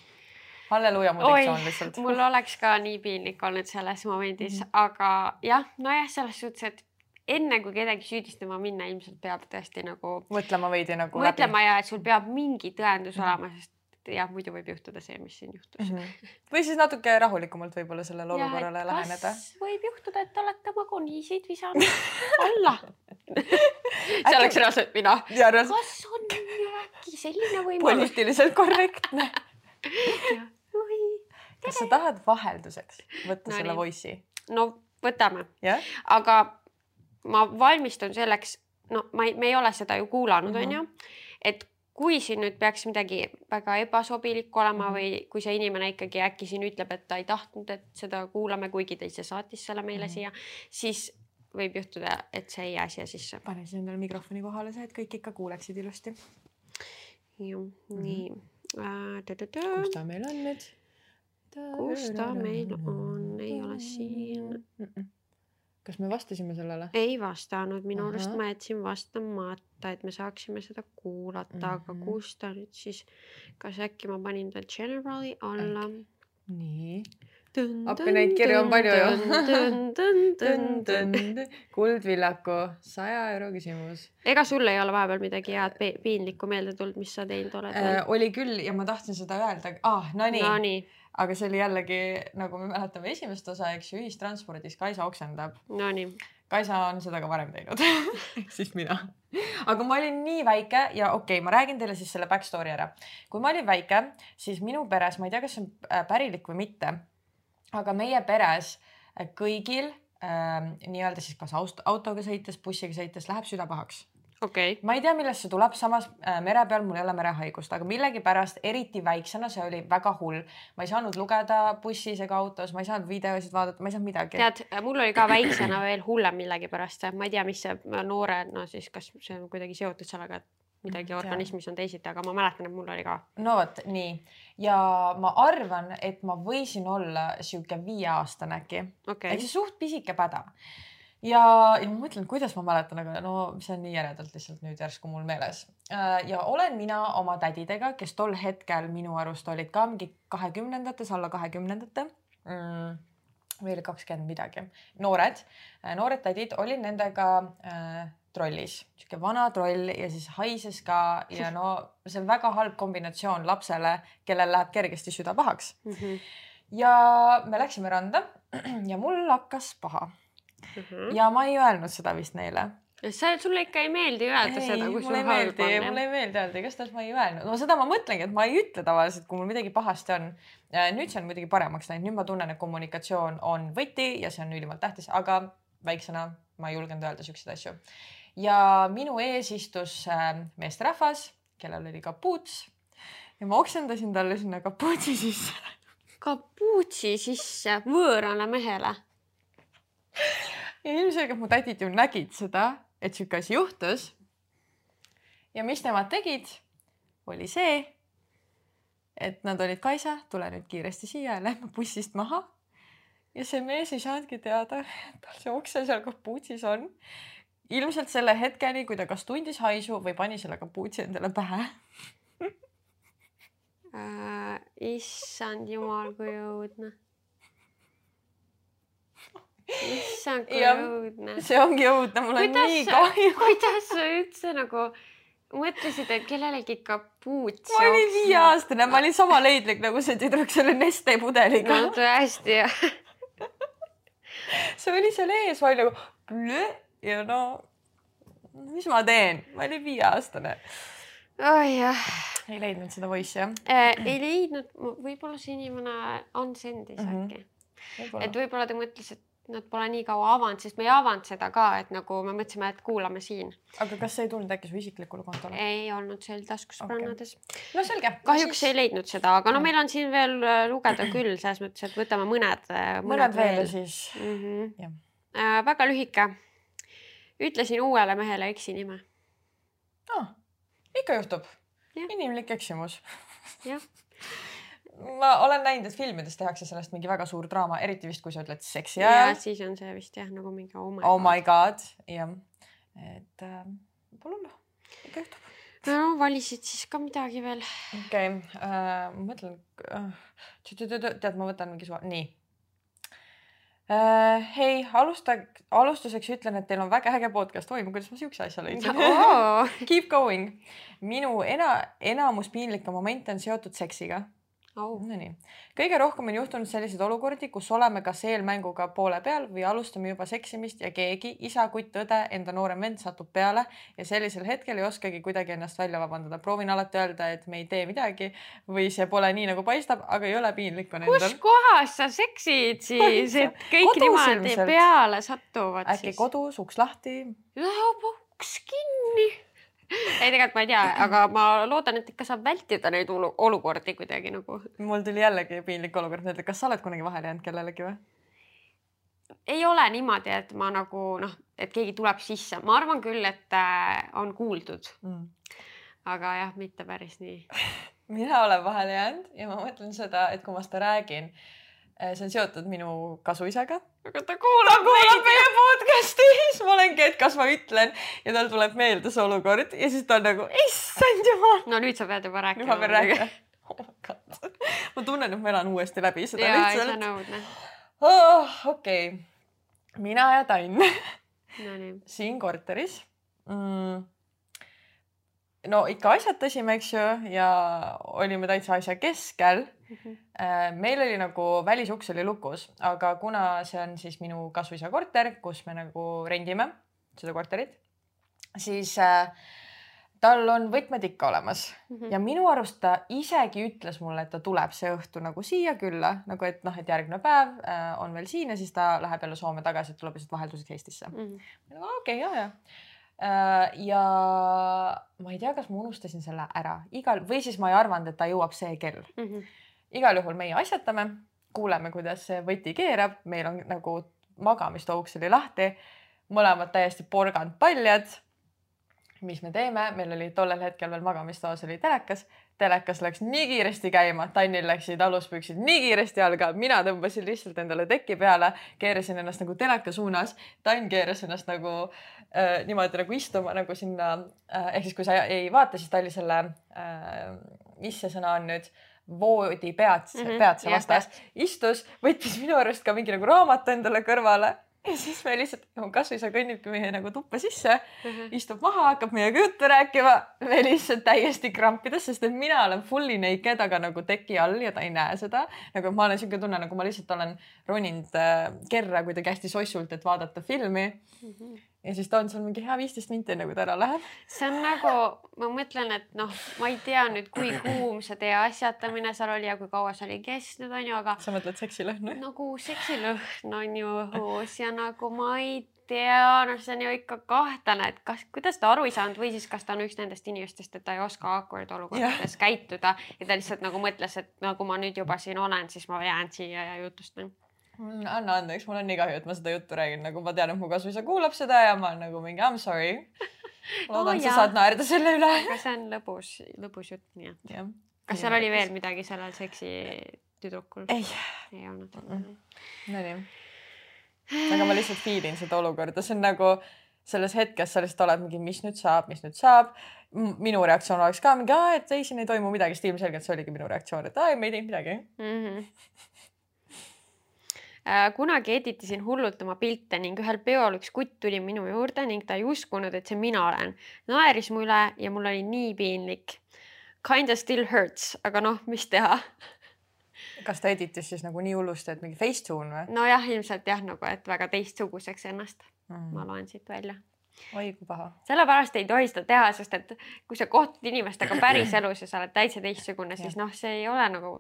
halleluuja mu diktsioon lihtsalt. mul oleks ka nii piinlik olnud selles momendis mm, -hmm. aga jah, nojah, selles suhtes, et enne kui kedagi süüdistama minna, ilmselt peab tõesti nagu mõtlema veidi nagu mõtlema läbi. ja et sul peab mingi tõendus mm -hmm. olema, sest jah, muidu võib juhtuda see, mis siin juhtus mm. -hmm. või siis natuke rahulikumalt võib-olla sellele olukorrale läheneda. võib juhtuda, et te olete oma koniisid visanud alla see oleks reaalselt mina. kas on äkki selline võimalus? poliitiliselt korrektne kas sa tahad vahelduseks võtta no, selle voice'i? no võtame yeah., aga ma valmistun selleks, no ma ei, me ei ole seda ju kuulanud, mhm. onju, et kui siin nüüd peaks midagi väga ebasobilikku olema mm -hmm. või kui see inimene ikkagi äkki siin ütleb, et ta ei tahtnud, et seda kuulame, kuigi ta ise saatis selle meile mm -hmm. siia, siis võib juhtuda, et see ei jää siia sisse. pane siis endale mikrofoni kohale see, et kõik ikka kuuleksid ilusti. jah, mhm. nii mm. -hmm. kus ta meil on nüüd? kus ta meil on, ei ole siin mm. -mm kas me vastasime sellele? ei vastanud, minu arust ma jätsin vastamata, et me saaksime seda kuulata mm, -hmm. aga mhm. kus ta nüüd siis, kas äkki ma panin ta general'i alla? nii. Appi neid kirju on palju ju. kuldvillaku saja euro küsimus. ega sul ei ole vahepeal midagi head piinlikku meelde tulnud, mis sa teinud oled äh,? oli küll ja ma tahtsin seda öelda ah,, no nii no, aga see oli jällegi nagu me mäletame esimest osa, eks ju, ühistranspordis Kaisa oksendab. Nonii. Kaisa on seda ka varem teinud siis mina. aga ma olin nii väike ja okei okay,, ma räägin teile siis selle back story ära. kui ma olin väike, siis minu peres, ma ei tea, kas see on äh, pärilik või mitte, aga meie peres äh, kõigil äh, nii-öelda siis kas autoga sõites, bussiga sõites läheb süda pahaks okay.. ma ei tea, millest see tuleb, samas äh, mere peal mul ei ole merehaigust, aga millegipärast eriti väiksena see oli väga hull. ma ei saanud lugeda bussis ega autos, ma ei saanud videosid vaadata, ma ei saanud midagi. tead, mul oli ka väiksena veel hullem millegipärast, ma ei tea, mis see noore, no siis kas see on kuidagi seotud sellega, et midagi organismis on teisiti, aga ma mäletan, et mul oli ka. no vot nii. Ja ma arvan, et ma võisin olla sihuke viieaastane äkki. Okay.. ehk siis suht pisike päda. Ja, ja ma mõtlen, kuidas ma mäletan, aga no see on nii järedalt lihtsalt nüüd järsku mul meeles. Äh, ja olen mina oma tädidega, kes tol hetkel minu arust olid ka mingi kahekümnendates, alla kahekümnendate. Mm, oli kakskümmend midagi, noored, äh, noored tädid, olin nendega äh, trollis, sihuke vana troll ja siis haises ka ja no see on väga halb kombinatsioon lapsele, kellel läheb kergesti süda pahaks mm. -hmm. ja me läksime randa ja mul hakkas paha mm. -hmm. ja ma ei öelnud seda vist neile sa, sulle ikka ei meeldi öelda ei, seda, kui sul halb on. mulle ei meeldi öelda, igastahes ma ei öelnud, no seda ma mõtlengi, et ma ei ütle tavaliselt, kui mul midagi pahasti on. nüüd see on muidugi paremaks läinud, nüüd ma tunnen, et kommunikatsioon on võti ja see on ülimalt tähtis, aga väiksena ma ei julgenud öelda siukseid asju. Ja minu ees istus äh, meesterahvas, kellel oli kapuuts ja ma oksendasin talle sinna kapuutsi sisse. kapuutsi sisse võõrale mehele? ja ilmselgelt mu tädid ju nägid seda, et sihuke asi juhtus. ja mis nemad tegid, oli see, et nad olid Kaisa, tule nüüd kiiresti siia ja lähme bussist maha. ja see mees ei saanudki teada, et tal see okse seal kapuutsis on. Ilmselt selle hetkeni, kui ta kas tundis haisu või pani selle kapuutsi endale pähe äh,. issand jumal, kui õudne. issand, kui ja, õudne. see ongi õudne, mul on nii kahju. kuidas sa üldse nagu mõtlesid, et kellelegi kapuuts. ma olin viieaastane, ma olin sama leidlik nagu see tüdruk selle Neste pudeliga. no tõesti jah see oli seal ees, ma olin nagu ja no mis ma teen, ma olin viieaastane. oh jah. ei leidnud seda poissi jah äh,? ei leidnud, võib-olla see inimene on sendis mm -hmm. äkki. et võib-olla ta mõtles, et nad pole nii kaua avanud, sest me ei avanud seda ka, et nagu me mõtlesime, et kuulame siin. aga kas see ei tulnud äkki su isiklikule kontole? ei olnud, see oli taskusõbrannades okay.. no selge. kahjuks siis... ei leidnud seda, aga no meil on siin veel äh, lugeda küll, selles mõttes, et võtame mõned. Äh, mõned, mõned veel siis mm. -hmm. Äh, väga lühike. Ütlesin uuele mehele eksinime oh,. ikka juhtub. inimlik eksimus. jah ma olen näinud, et filmides tehakse sellest mingi väga suur draama, eriti vist, kui sa ütled seksi ajal. siis on see vist jah, nagu mingi oh my god. Oh my god, jah. et äh, pole hullu, ikka juhtub. no valisid siis ka midagi veel. okei okay, äh,, ma mõtlen äh,. tead, ma võtan mingi suva, nii. Hei, alusta, alustuseks ütlen, et teil on väga äge podcast. oi, kuidas ma siukse asja leidsin. Keep going. minu ena, enamus piinlikke momente on seotud seksiga oh.. Nonii, kõige rohkem on juhtunud selliseid olukordi, kus oleme kas eelmänguga poole peal või alustame juba seksimist ja keegi, isa, kutt, õde, enda noorem vend satub peale ja sellisel hetkel ei oskagi kuidagi ennast välja vabandada. proovin alati öelda, et me ei tee midagi või see pole nii nagu paistab, aga ei ole piinlik on endal. kus kohas sa seksid siis, et kõik kodus niimoodi ilmselt. peale satuvad? äkki siis? kodus, uks lahti? uks kinni ei, tegelikult ma ei tea, aga ma loodan, et ikka saab vältida neid olukordi kuidagi nagu. mul tuli jällegi piinlik olukord meelde, kas sa oled kunagi vahele jäänud kellelegi või? ei ole niimoodi, et ma nagu noh, et keegi tuleb sisse, ma arvan küll, et äh, on kuuldud mm.. aga jah, mitte päris nii mina olen vahele jäänud ja ma mõtlen seda, et kui ma seda räägin see on seotud minu kasuisaga. aga ta kuulab, kuulab meie podcast'i, siis ma olengi, et kas ma ütlen ja tal tuleb meelde see olukord ja siis ta on nagu, issand jumal. no nüüd sa pead juba rääkima. nüüd ma pean rääkima. oh ma tunnen, et ma elan uuesti läbi seda ja, lihtsalt. oh,. okei okay., mina ja Tann no, siin korteris mm no ikka asjatasime, eks ju, ja olime täitsa asja keskel. Meil oli nagu välisuks oli lukus, aga kuna see on siis minu kasuisa korter, kus me nagu rendime seda korterit, siis äh, tal on võtmed ikka olemas mm -hmm. ja minu arust ta isegi ütles mulle, et ta tuleb see õhtu nagu siia külla, nagu et noh, et järgmine päev äh, on veel siin ja siis ta läheb jälle Soome tagasi, et tuleb lihtsalt vahelduseks Eestisse mm. -hmm. okei okay,, ja, ja Äh, ja ma ei tea, kas ma unustasin selle ära igal või siis ma ei arvanud, et ta jõuab see kell mm. -hmm. Igal juhul meie asjatame, kuuleme, kuidas võti keerab, meil on nagu magamistouks oli lahti, mõlemad täiesti porgand paljad. mis me teeme, meil oli tollel hetkel veel magamistoas oli telekas, telekas läks nii kiiresti käima, Tannil läksid aluspüksid nii kiiresti jalga, mina tõmbasin lihtsalt endale teki peale, keerasin ennast nagu teleka suunas, Tann keeras ennast nagu äh, äh, niimoodi nagu istuma nagu sinna äh,, ehk siis kui sa ei vaata, siis ta oli selle äh,, mis see sõna on nüüd, voodi peatse mm, -hmm, peatse vastas, istus, võttis minu arust ka mingi nagu raamatu endale kõrvale ja siis me lihtsalt, kasvõi sa kõnnibki meie nagu tuppa sisse mm, -hmm. istub maha, hakkab meiega juttu rääkima, me lihtsalt täiesti krampides, sest et mina olen fully naked, aga nagu teki all ja ta ei näe seda. nagu ma olen siuke tunne, nagu ma lihtsalt olen roninud äh, kerra kuidagi hästi sossult, et vaadata filmi mm. -hmm ja siis ta on seal mingi hea viisteist minti, enne kui ta ära läheb. see on nagu, ma mõtlen, et noh, ma ei tea nüüd, kui kuum see teie asjatamine seal oli ja kui kaua see oli kestnud, onju, aga. sa mõtled seksilõhnu? nagu seksilõhn on ju õhus ja nagu ma ei tea, noh, see on ju ikka kahtlane, et kas, kuidas ta aru ei saanud või siis kas ta on üks nendest inimestest, et ta ei oska awkward olukordades käituda ja ta lihtsalt nagu mõtles, et nagu ma nüüd juba siin olen, siis ma jään siia ja jutustan anna andeks, mul on nii kahju, et ma seda juttu räägin, nagu ma tean, et mu kasuisa kuulab seda ja ma olen nagu mingi I m sorry. loodan oh,, sa saad naerda selle üle. aga see on lõbus, lõbus jutt, nii et. kas seal oli veel midagi sellel seksi tüdrukul? ei. ei olnud mm -mm.. Nonii. aga ma lihtsalt feel in seda olukorda, see on nagu selles hetkes sa lihtsalt oled mingi, mis nüüd saab, mis nüüd saab. minu reaktsioon oleks ka mingi, et ei, siin ei toimu midagi, sest ilmselgelt see oligi minu reaktsioon, et aa, me ei teinud midagi mm. -hmm kunagi editisin hullult oma pilte ning ühel peol üks kutt tuli minu juurde ning ta ei uskunud, et see mina olen. naeris mu üle ja mul oli nii piinlik. Kinda still hurts, aga noh, mis teha kas ta editas siis nagu nii hullusti, et mingi Facetune või? nojah, ilmselt jah, nagu et väga teistsuguseks ennast mm.. ma loen siit välja. oi kui paha. sellepärast ei tohi seda teha, sest et kui sa kohtud inimestega päriselus ja sa oled täitsa teistsugune, siis noh, see ei ole nagu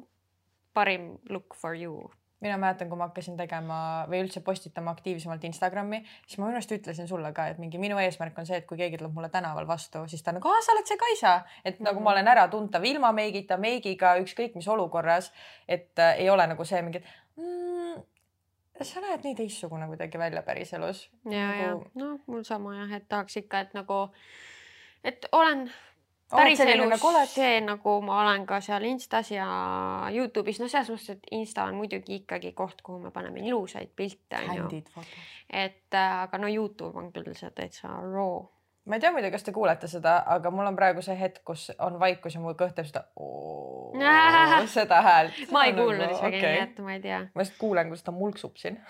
parim look for you mina mäletan, kui ma hakkasin tegema või üldse postitama aktiivsemalt Instagrami, siis ma minu arust ütlesin sulle ka, et mingi minu eesmärk on see, et kui keegi tuleb mulle tänaval vastu, siis ta on nagu, aa, sa oled see Kaisa, et mm -hmm. nagu ma olen äratuntav ilma meigita, meigiga, ükskõik mis olukorras. et äh, ei ole nagu see mingi, et mm, sa näed nii teistsugune kuidagi välja päriselus. ja nagu..., ja noh, mul sama jah, et tahaks ikka, et nagu, et olen päriselus nagu see nagu ma olen ka seal Instas ja Youtube'is, no selles mõttes, et Insta on muidugi ikkagi koht, kuhu me paneme ilusaid pilte onju. et äh, aga no Youtube on küll see täitsa raw. ma ei tea muidu, kas te kuulete seda, aga mul on praegu see hetk, kus on vaikus ja mul kõht teeb seda seda häält. ma ei kuulnud nagu, isegi okay., nii et ma ei tea. ma lihtsalt kuulen, kuidas ta mulksub siin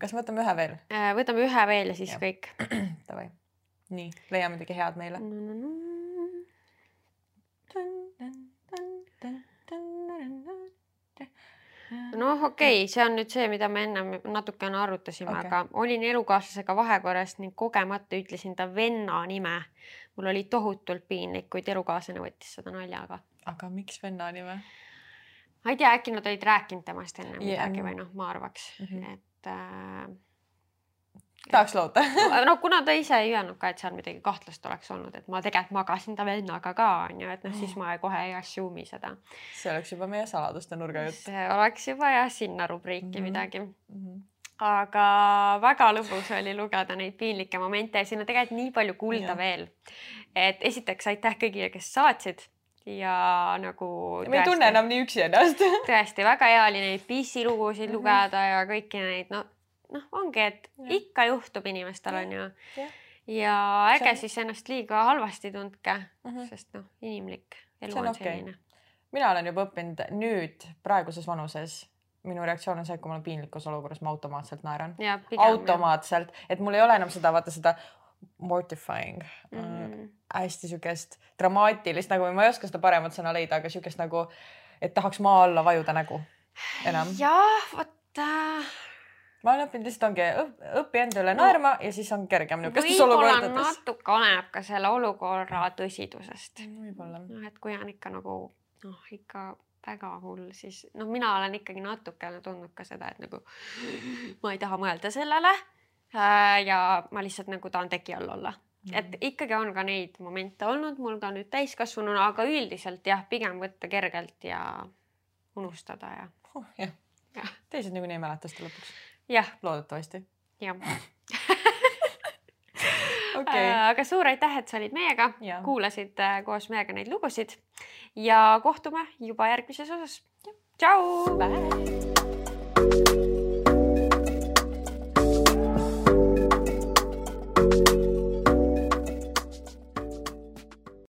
kas võtame ühe veel? Äh, võtame ühe veel ja siis ja. kõik. Davai nii, leia midagi head meile noh, okei okay,, see on nüüd see, mida me ennem natukene arutasime okay., aga olin elukaaslasega vahekorras ning kogemata ütlesin ta venna nime. mul oli tohutult piinlik, kuid elukaaslane võttis seda naljaga. aga miks venna nime? ma ei tea, äkki nad olid rääkinud temast enne yeah. midagi või noh, ma arvaks mm, -hmm. et äh, tahaks loota no kuna ta ise ei öelnud ka, et seal midagi kahtlast oleks olnud, et ma tegelikult magasin ta vennaga ka onju, et noh, siis ma kohe ei assume'i seda. see oleks juba meie saladuste nurga jutt. see oleks juba jah sinna rubriiki mm -hmm. midagi mm. -hmm aga väga lõbus oli lugeda neid piinlikke momente ja siin on tegelikult nii palju kuulda ja. veel. et esiteks aitäh kõigile, kes saatsid ja nagu. me ei tunne enam nii üksi ennast tõesti väga hea oli neid pissilugusid mm -hmm. lugeda ja kõiki neid, no noh, ongi, et ja. ikka juhtub inimestel on ju. ja äge on... siis ennast liiga halvasti tundke mm, -hmm. sest noh, inimlik elu on, on okay. selline. mina olen juba õppinud nüüd praeguses vanuses minu reaktsioon on see, et kui ma olen piinlikus olukorras, ma automaatselt naeran. automaatselt, et mul ei ole enam seda, vaata seda mortifying mm, -hmm. hästi siukest dramaatilist nagu, ma ei oska seda paremat sõna leida, aga siukest nagu, et tahaks maa alla vajuda nägu enam. jah, vot äh, ma olen õppinud lihtsalt ongi õpi enda üle naerma no, ja siis on kergem niisugustes olukordades. natuke oleneb ka selle olukorra tõsidusest. võib-olla. noh, et kui on ikka nagu noh, ikka väga hull, siis noh, mina olen ikkagi natukene tundnud ka seda, et nagu ma ei taha mõelda sellele. Äh, ja ma lihtsalt nagu tahan teki all olla mm. et ikkagi on ka neid momente olnud mul ka nüüd täiskasvanuna, aga üldiselt jah, pigem võtta kergelt ja unustada ja oh,. jah ja. ja., teised niikuinii ei mäleta seda lõpuks jah. loodetavasti. jah okay. Äh, aga suur aitäh, et sa olid meiega, kuulasid äh, koos meiega neid lugusid ja kohtume juba järgmises osas. tšau.